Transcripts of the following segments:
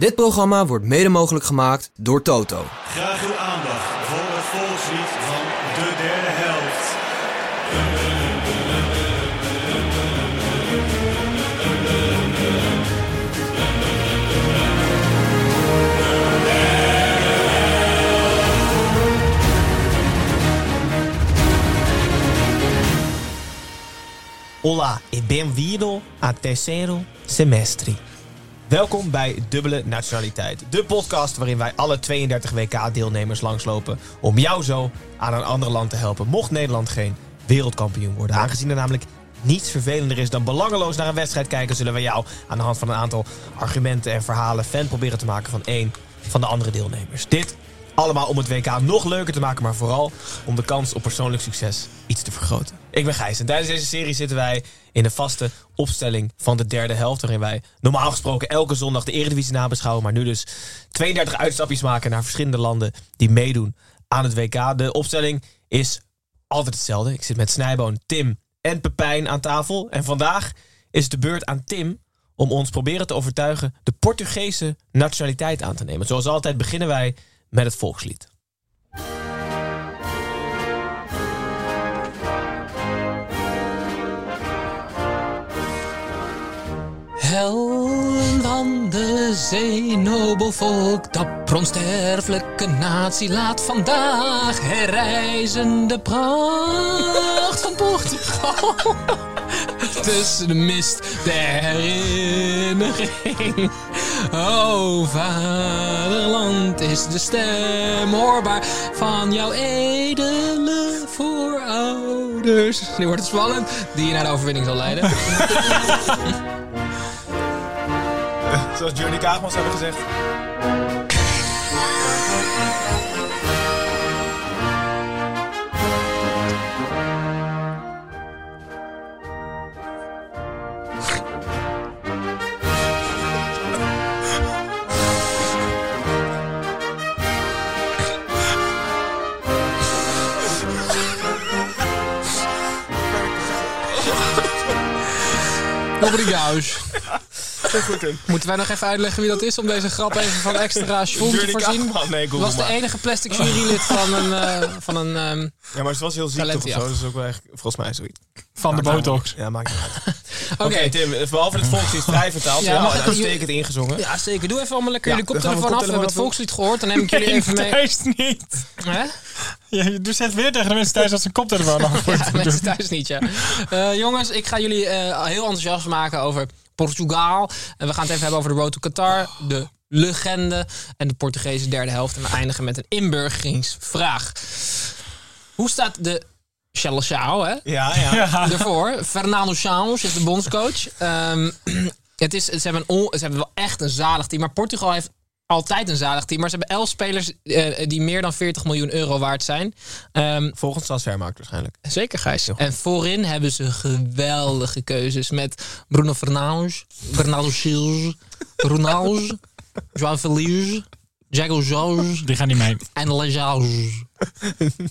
Dit programma wordt mede mogelijk gemaakt door Toto. Graag uw aandacht voor het volkslied van de derde helft. Hola e benvenuto a tercero semestre. Welkom bij Dubbele Nationaliteit. De podcast waarin wij alle 32 WK-deelnemers langslopen... om jou zo aan een ander land te helpen... mocht Nederland geen wereldkampioen worden. Aangezien er namelijk niets vervelender is dan belangeloos naar een wedstrijd kijken... zullen we jou aan de hand van een aantal argumenten en verhalen... fan proberen te maken van één van de andere deelnemers. Dit allemaal om het WK nog leuker te maken, maar vooral om de kans op persoonlijk succes iets te vergroten. Ik ben Gijs en tijdens deze serie zitten wij in de vaste opstelling van de derde helft. Waarin wij normaal gesproken elke zondag de Eredivisie nabeschouwen. Maar nu dus 32 uitstapjes maken naar verschillende landen die meedoen aan het WK. De opstelling is altijd hetzelfde. Ik zit met Snijboon, Tim en Pepijn aan tafel. En vandaag is het de beurt aan Tim om ons proberen te overtuigen de Portugese nationaliteit aan te nemen. Zoals altijd beginnen wij met het volkslied. Helden van de zee, nobel volk, dapper onsterfelijke natie, laat vandaag herreizen de pracht van Portugal. Tussen de mist der herinnering. O vaderland is de stem hoorbaar van jouw edele voorouders. Nu wordt het spannend, die je naar de overwinning zal leiden. Zoals Johnny Kaagmans hebben gezegd. Moeten wij nog even uitleggen wie dat is om deze grap even van extra schoen te voorzien? Nee, Google was de enige plastic jurylid van een, eh, van een ehm, Ja, maar het was heel ziek toch of zo. Dat is ook wel echt, volgens mij zoiets. Van de botox. Ja, maakt niet uit. Oké. Oké, Tim, behalve het volkslied vrij vertaald. Ja, ik- uitstekend ingezongen. Ja, zeker. Doe even allemaal lekker jullie we koptelefoon af. We hebben het volkslied gehoord. Dan neem ik jullie even mee. thuis niet. Hè? Ja, je doet zegt weer tegen de mensen thuis dat ze een koptelefoon af Ja, mensen thuis niet, ja. Eh, jongens, ik ga jullie eh, heel enthousiast maken over Portugal. En we gaan het even hebben over de Road to Qatar, de legende en de Portugese derde helft. En we eindigen met een inburgeringsvraag. Hoe staat de Seleção, hè? Ja, ja. ervoor. Fernando Santos is de bondscoach. Ehm, het is, ze, hebben on- ze hebben wel echt een zalig team. Maar Portugal heeft altijd een zalig team. Maar ze hebben elf spelers eh, die meer dan 40 miljoen euro waard zijn. Ehm, Volgens transfermarkt waarschijnlijk. zeker, Gijs. En voorin hebben ze geweldige keuzes. Met Bruno Fernandes, Bernardo Silva, Ronaldo, João Feliz, Jago Jorge Die gaan niet mee. en Lejaus.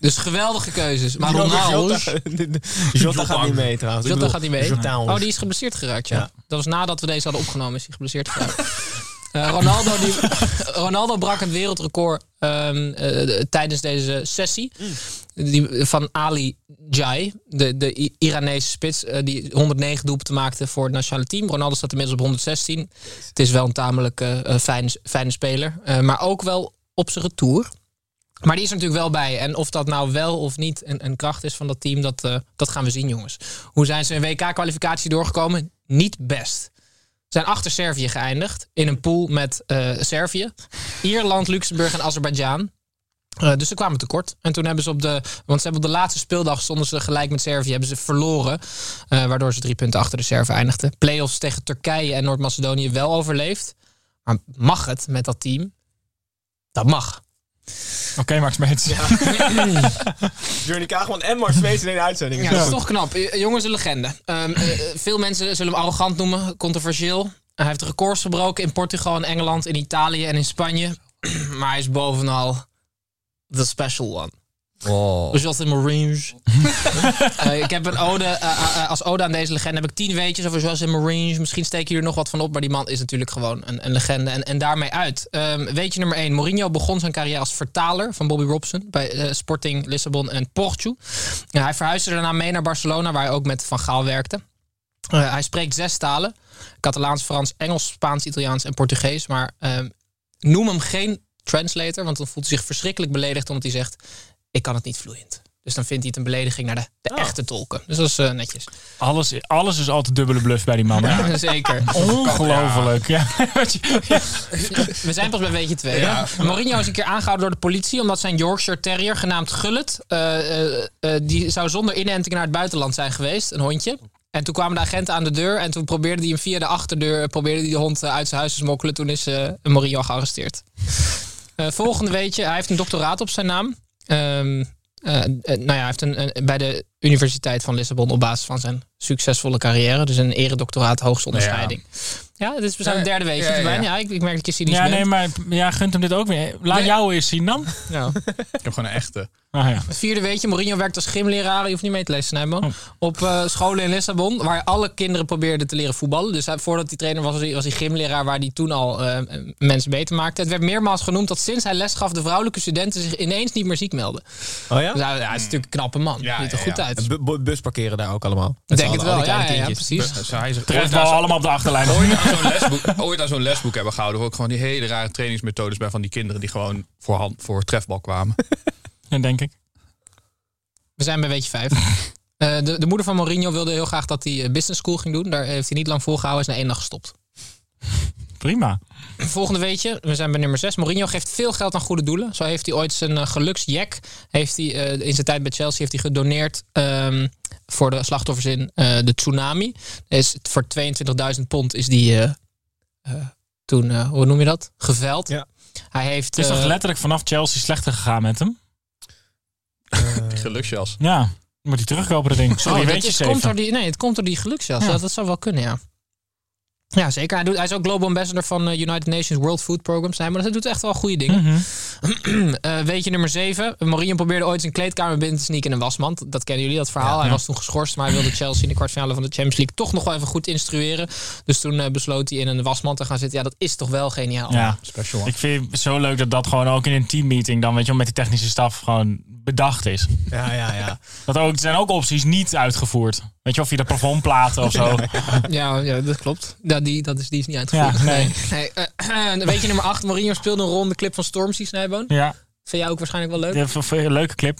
Dus geweldige keuzes. Maar Ronaldo... Jota gaat niet mee trouwens. Jota gaat niet mee. Jota Oh, die is geblesseerd geraakt, ja. Ja. Dat was nadat we deze hadden opgenomen, is hij geblesseerd geraakt. Eh, Ronaldo, die, Ronaldo brak het wereldrecord ehm, eh, tijdens deze sessie. Van Ali Jai, de, de Iranese spits, eh, die 109 doelpunten maakte voor het nationale team. Ronaldo staat inmiddels op 116. Het is wel een tamelijk eh, fijne, fijne speler. Maar ook wel op zijn retour. Maar die is er natuurlijk wel bij. En of dat nou wel of niet een, een kracht is van dat team, dat, dat gaan we zien, jongens. Hoe zijn ze in WK-kwalificatie doorgekomen? Niet best. Ze zijn achter Servië geëindigd. In een pool met Servië, Ierland, Luxemburg en Azerbeidzjan. Eh, dus ze kwamen tekort. En toen hebben ze op de. Want ze hebben op de laatste speeldag stonden ze gelijk met Servië. Hebben ze verloren. eh, waardoor ze drie punten achter de Serven eindigden. Playoffs tegen Turkije en Noord-Macedonië wel overleefd. Maar mag het met dat team? Dat mag. Oké, Max Meets. Journey Kaagman en Mart Smeets in één uitzending. Ja, dat is toch knap. Eh, Jongens, een legende. Ehm, eh, veel mensen zullen hem arrogant noemen, controversieel. Hij heeft records verbroken in Portugal, in Engeland, in Italië en in Spanje. maar hij is bovenal the special one. Oh. Dus José Mourinho. Eh, ik heb een ode, eh, eh, als ode aan deze legende heb ik tien weetjes over José Mourinho. Misschien steek je er nog wat van op, maar die man is natuurlijk gewoon een, een legende. En, en daarmee uit. Ehm weetje nummer één. Mourinho begon zijn carrière als vertaler van Bobby Robson bij Sporting Lissabon en Porto. Hij verhuisde daarna mee naar Barcelona, waar hij ook met Van Gaal werkte. Hij spreekt zes talen. Catalaans, Frans, Engels, Spaans, Italiaans en Portugees. Maar ehm, noem hem geen translator, want dan voelt hij zich verschrikkelijk beledigd omdat hij zegt... ik kan het niet vloeiend. Dus dan vindt hij het een belediging naar de, de echte tolken. Dus dat is eh, netjes. Alles, alles is altijd dubbele bluff bij die man. hè? Zeker. Ongelooflijk. Ja. We zijn pas bij weetje twee. hè? Mourinho is een keer aangehouden door de politie... omdat zijn Yorkshire Terrier, genaamd Gullet... eh, eh, die zou zonder inenting naar het buitenland zijn geweest. Een hondje. En toen kwamen de agenten aan de deur... en toen probeerde hij hem via de achterdeur... probeerde hij de hond uit zijn huis te smokkelen. Toen is eh, Mourinho gearresteerd. Eh, volgende weetje. Hij heeft een doctoraat op zijn naam. Ehm, eh, eh, nou ja, hij heeft een, een- bij de Universiteit van Lissabon... op basis van zijn succesvolle carrière... dus een eredoctoraat hoogste onderscheiding. Ja, dus we zijn het derde weetje Ja, ja, erbij. ja. Ja, ik, ik merk dat je cynisch ja, bent. nee, maar ja, gunt hem dit ook weer. Laat Nee. jou eens zien dan. Ja. Ik heb gewoon een echte. Ah, ja. Het vierde weetje, Mourinho werkt als gymleraar. Je hoeft niet mee te lezen, Snijboom. Op eh, scholen in Lissabon, waar alle kinderen probeerden te leren voetballen. Dus hij, voordat hij trainer was, was hij, was hij gymleraar... waar hij toen al eh, mensen beter maakte. Het werd meermaals genoemd dat sinds hij les gaf... de vrouwelijke studenten zich ineens niet meer ziek melden. Oh ja? Dus hij, ja, hij is natuurlijk een knappe man. Ja, Ziet er ja, goed ja. Uit. En bu- bu- bus parkeren daar ook allemaal. Ik Met denk het wel, die ja, kleine ja, precies. Hij ooit Trefbal zo'n- allemaal op de achterlijn. ooit aan zo'n lesboek, ooit aan zo'n lesboek hebben gehouden. Waar ook gewoon die hele rare trainingsmethodes bij van die kinderen die gewoon voor, hand, voor trefbal kwamen. Ja, denk ik. We zijn bij weetje vijf. Eh, de, de moeder van Mourinho wilde heel graag dat hij eh, business school ging doen. Daar heeft hij niet lang volgehouden. Is na één dag gestopt. Prima. Volgende weetje, we zijn bij nummer 6. Mourinho geeft veel geld aan goede doelen. Zo heeft hij ooit zijn uh, geluksjack, heeft hij, uh, in zijn tijd bij Chelsea, heeft hij gedoneerd um, voor de slachtoffers in uh, de tsunami. Is voor 22.000 pond is die uh, toen, hoe noem je dat? Geveld. Ja. Hij heeft, Het is toch letterlijk vanaf Chelsea slechter gegaan met hem? Geluksjas. Ja, moet hij terugkopen dat ding. Sorry, oh, weet je komt door die, Nee, het komt door die geluksjas. Ja. Dat, dat zou wel kunnen, ja. Ja, zeker. Hij, doet, hij is ook Global Ambassador van uh, United Nations World Food Program. Zijn, maar dat doet echt wel goede dingen. Mm -hmm. uh, weet je, nummer 7. Mourinho probeerde ooit zijn kleedkamer binnen te sneaken in een wasmand. Dat kennen jullie, dat verhaal. Ja, hij ja. was toen geschorst, maar hij wilde Chelsea in de kwartfinale van de Champions League toch nog wel even goed instrueren. Dus toen uh, besloot hij in een wasmand te gaan zitten. Ja, dat is toch wel geniaal. Ja, special. Ik vind het zo leuk dat dat gewoon ook in een teammeeting dan, weet je wel, met die technische staf gewoon bedacht is. Ja, ja, ja. Dat ook, er zijn ook opties niet uitgevoerd. Weet je, of je de plafondplaten of zo. Ja, ja, dat klopt. Ja, die, dat is, die is niet uitgevoerd. Ja, nee. nee. Uh, weet je, nummer 8, Mourinho speelde een ronde clip van Stormzy Snijboon. Ja. Vind jij ook waarschijnlijk wel leuk? Ja, een leuke clip.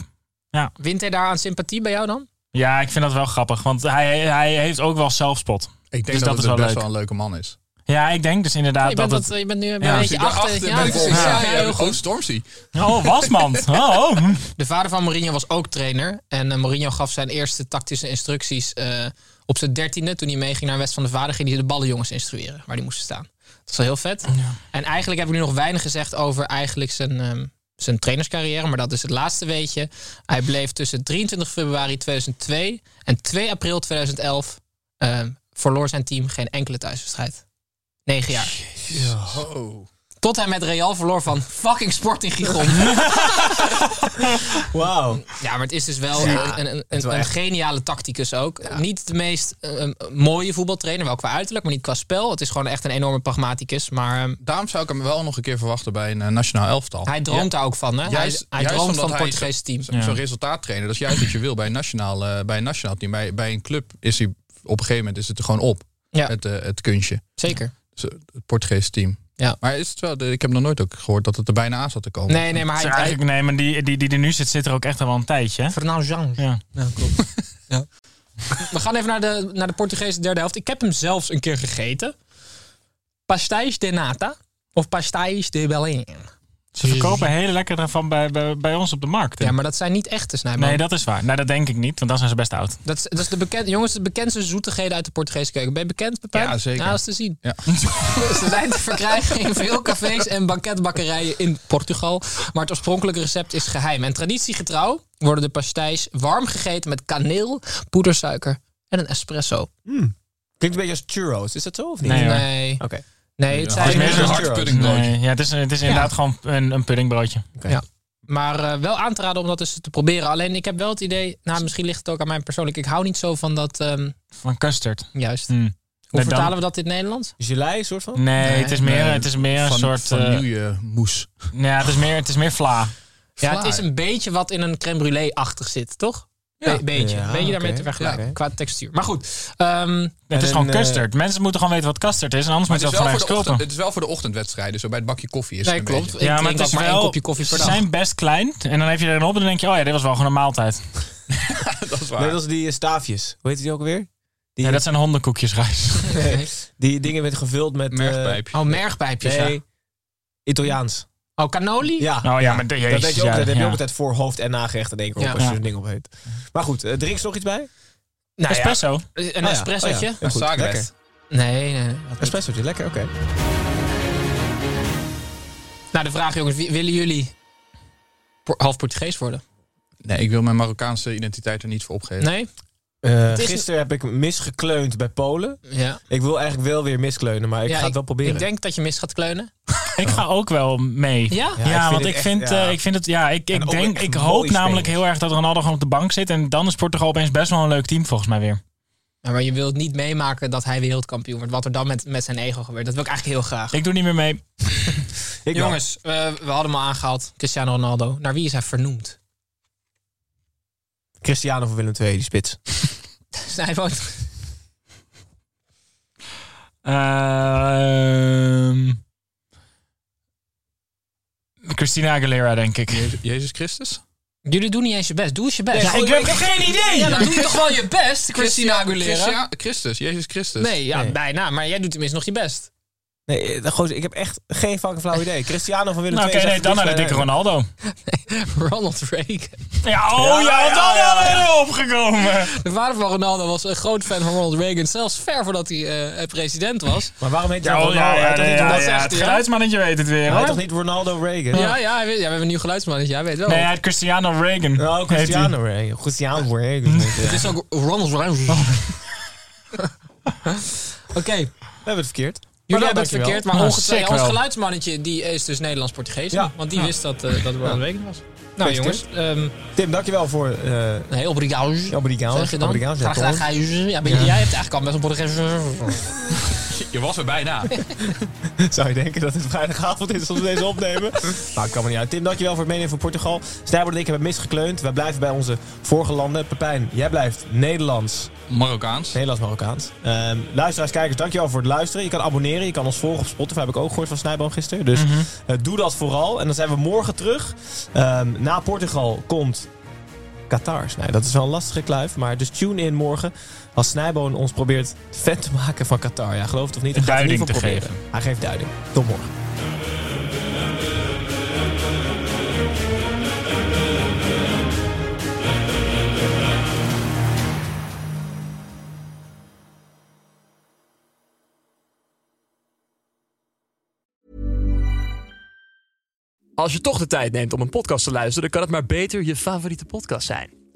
Ja. Wint hij daar aan sympathie bij jou dan? Ja, ik vind dat wel grappig. Want hij, hij heeft ook wel zelfspot. Ik denk dus dat, dat het is wel best leuk. wel een leuke man is. Ja, ik denk dus inderdaad je dat bent het... Je bent nu Ja. een beetje achter. achter, Ja, ben Ja, ja, heel Oh, goed. Stormzy. Oh, wasmand. Oh, oh. De vader van Mourinho was ook trainer. En uh, Mourinho gaf zijn eerste tactische instructies uh, op zijn dertiende. Toen hij meeging naar wedstrijd van de vader, ging hij de ballenjongens instrueren. Waar die moesten staan. Dat is wel heel vet. Ja. En eigenlijk heb ik nu nog weinig gezegd over eigenlijk zijn, um, zijn trainerscarrière. Maar dat is het laatste weetje. Hij bleef tussen 23 februari 2002 en 2 april 2011... Uh, verloor zijn team geen enkele thuiswedstrijd. Negen jaar. Tot hij met Real verloor van fucking Sporting Gijon. Wauw. Ja, maar het is dus wel ja, een, een, een, een, geniale tacticus ook. Ja. Niet de meest uh, mooie voetbaltrainer, wel qua uiterlijk, maar niet qua spel. Het is gewoon echt een enorme pragmaticus. Maar, uh, Daarom zou ik hem wel nog een keer verwachten bij een uh, nationaal elftal. Hij droomt ja. daar ook van, hè? Juist, hij, hij droomt van het Portugese team. Zo'n zo resultaattrainer, dat is juist wat je wil bij een nationaal, uh, bij een nationaal team. Bij, bij een club is hij op een gegeven moment is het er gewoon op. Ja. Het, uh, het kunstje. Zeker. Het Portugese team. Ja. Maar is het wel, ik heb nog nooit ook gehoord dat het er bijna aan zat te komen. Nee, nee, maar hij... Eigenlijk, nee, maar die, die, die er nu zit, zit er ook echt al wel een tijdje. Fernand Jean. Ja. ja, klopt. ja. We gaan even naar de, naar de Portugese derde helft. Ik heb hem zelfs een keer gegeten. Pastéis de nata of pastéis de Belém. Ze verkopen hele lekkere van bij, bij, bij ons op de markt. hè. Ja, maar dat zijn niet echte snijbonen. Nee, dat is waar. Nee, dat denk ik niet, want dan zijn ze best oud. Dat is, dat is de bekend, jongens, de bekendste zoetigheden uit de Portugese keuken. Ben je bekend, Pepijn? Ja, zeker. Dat is te zien. Ja. Ze zijn te verkrijgen in veel cafés en banketbakkerijen in Portugal. Maar het oorspronkelijke recept is geheim. En traditiegetrouw worden de pastéis warm gegeten met kaneel, poedersuiker en een espresso. Klinkt een beetje als churros. Is dat zo of niet? Nee. Nee, Oké. Nee het Het is zijn... meer churros. hard puddingbroodje. Nee, ja, het is, het is inderdaad gewoon een, een puddingbroodje. Ja. Maar eh, wel aan te raden om dat eens te proberen. Alleen ik heb wel het idee, nou misschien ligt het ook aan mij persoonlijk. Ik hou niet zo van dat, ehm, Van custard. juist. Hm. Hoe Nee, dan- vertalen we dat in het Nederlands? Gelei, soort van? Nee, Nee. het is meer, Nee, het is meer een van, soort... eh, vanillemoes. ja, het is meer, het is meer vla. Ja, het is een beetje wat in een crème brûlée-achtig zit, toch? Ja. Be- beetje. Ja, beetje daarmee te vergelijken. Ja. Qua textuur. Maar goed. ehm, Het is En, gewoon eh, custard. Mensen moeten gewoon weten wat custard is. En anders ze is, dat ochtend, kopen. het is wel voor de ochtendwedstrijden. Zo bij het bakje koffie is nee, het een klopt. beetje. Ja, maar het is maar één wel... kopje koffie per Ze dag. zijn best klein. En dan heb je er een op en dan denk je... Oh ja, dit was wel gewoon een maaltijd. dat is waar. Nee, dat is die eh, staafjes. Hoe heet die ook alweer? Die, Ja, dat zijn hondenkoekjes rijst. die dingen met gevuld met... eh, Mergpijpje. Oh, mergpijpjes. ja. nee, Italiaans. Oh, cannoli? Ja. Oh ja, maar de- dat weet je ook, ja, dat heb je ja. ook altijd voor hoofd- en nagerecht in één keer op Ja. als je Ja. zo'n ding op heet. Maar goed, eh, drink je nog iets bij? Nou ja, Espresso. een Oh espressootje? oh ja. Een lekker. Nee, nee. Espressootje, lekker, oké. Nou, de vraag jongens. wie- willen jullie half Portugees worden? Nee, ik wil mijn Marokkaanse identiteit er niet voor opgeven. Nee? Eh, is- gisteren heb ik misgekleund bij Polen. Ja. Ik wil eigenlijk wel weer miskleunen, maar ik Ja, ga het wel proberen. Ik denk dat je mis gaat kleunen. Ik ga ook wel mee. Ja? Ja, ik want ik echt, vind, ja. eh, ik vind het, ja, ik, ik denk, ik hoop namelijk heel erg dat Ronaldo gewoon op de bank zit. En dan is Portugal opeens best wel een leuk team volgens mij weer. Ja, maar je wilt niet meemaken dat hij wereldkampioen wordt. Wat er dan met, met zijn ego gebeurt. Dat wil ik eigenlijk heel graag. Ik doe niet meer mee. Jongens, eh, we hadden hem al aangehaald. Cristiano Ronaldo. Naar wie is hij vernoemd? Cristiano van Willem II, die spits. Hij woont... Ehm Christina Aguilera, denk ik. Jezus, Jezus Christus? Jullie doen niet eens je best. Doe eens je best. Ja, ik heb geen idee! Ja, dan doe je toch wel je best, Christina Aguilera? Christus, Jezus Christus. Nee, ja, Nee. bijna. Maar jij doet tenminste nog je best. Nee, eh, gozer, ik heb echt geen fucking flauw idee. Cristiano van Willem Nou, II. oké, nee, dan naar de dikke Ronaldo. Ronald Reagan. Ja, oh ja, ja, dan ja, we opgekomen. De vader van Ronaldo was een groot fan van Ronald Reagan. Zelfs ver voordat hij eh, president was. Maar waarom heet hij Ja, oh, Ronaldo? ja, ja, ja, ja, ja, het geluidsmannetje weet het weer, Hij heet toch niet Ronaldo Reagan? Ja, ja, hij weet, ja, we hebben een nieuw geluidsmannetje. Hij weet wel. Nee, hij heet Cristiano Reagan. Oh, Cristiano Reagan. Cristiano Reagan. Het is ook Ronald Reagan. Oké, We hebben het verkeerd. Jullie hebben het verkeerd. Maar Nou, ongetwijfeld, ons geluidsmannetje die is dus Nederlands-Portugees. Want die wist dat, eh, dat het Ronald Reagan was. Nou jongens, Gefeliciteerd. ehm Tim, dankjewel voor... eh nee, obrigado. Obrigado. Zeg je dan? Obrigado, Graag. Ja, maar Jij hebt eigenlijk al best een Portugees. Je was er bijna. Zou je denken dat het vrijdagavond is we deze opnemen? nou, kan me niet uit. Tim, dankjewel voor het meenemen van Portugal. Snijboord en ik hebben misgekleund. Wij blijven bij onze vorige landen. Pepijn, jij blijft Nederlands. Marokkaans. Nederlands-Marokkaans. Ehm luisteraars, kijkers, dankjewel voor het luisteren. Je kan abonneren. Je kan ons volgen op Spotify. Heb ik ook gehoord van Snijboom gisteren. Dus eh, doe dat vooral. En dan zijn we morgen terug. Ehm, na Portugal komt Qatar. Nee, dat is wel een lastige kluif. Maar dus tune in morgen als Snijboon ons probeert fan te maken van Qatar. Ja, geloof het of niet. In Duiding geval te proberen. Hij geeft duiding. Tot morgen. Als je toch de tijd neemt om een podcast te luisteren, dan kan het maar beter je favoriete podcast zijn.